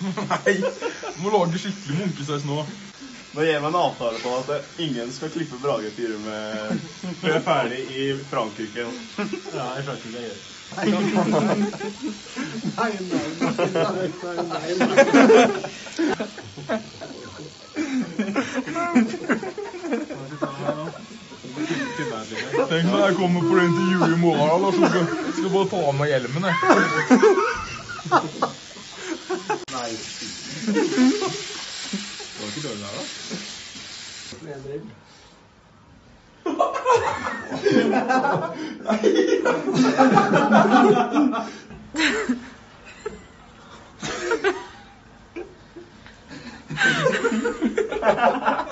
Nei, du må lage skikkelig munkesaus nå. Nå gir jeg meg en avtale på at ingen skal klippe Brage-fyret med før jeg er ferdig i Frankrike. Ja, i Frankrike gjør det. Nei, nei, nei, nei, nei, nei. Tenk når jeg kommer på det intervjuet i morgen, så skal jeg skal bare ta av meg hjelmen, jeg. Vai. Ủa cái đồ lỡ. Nè đến.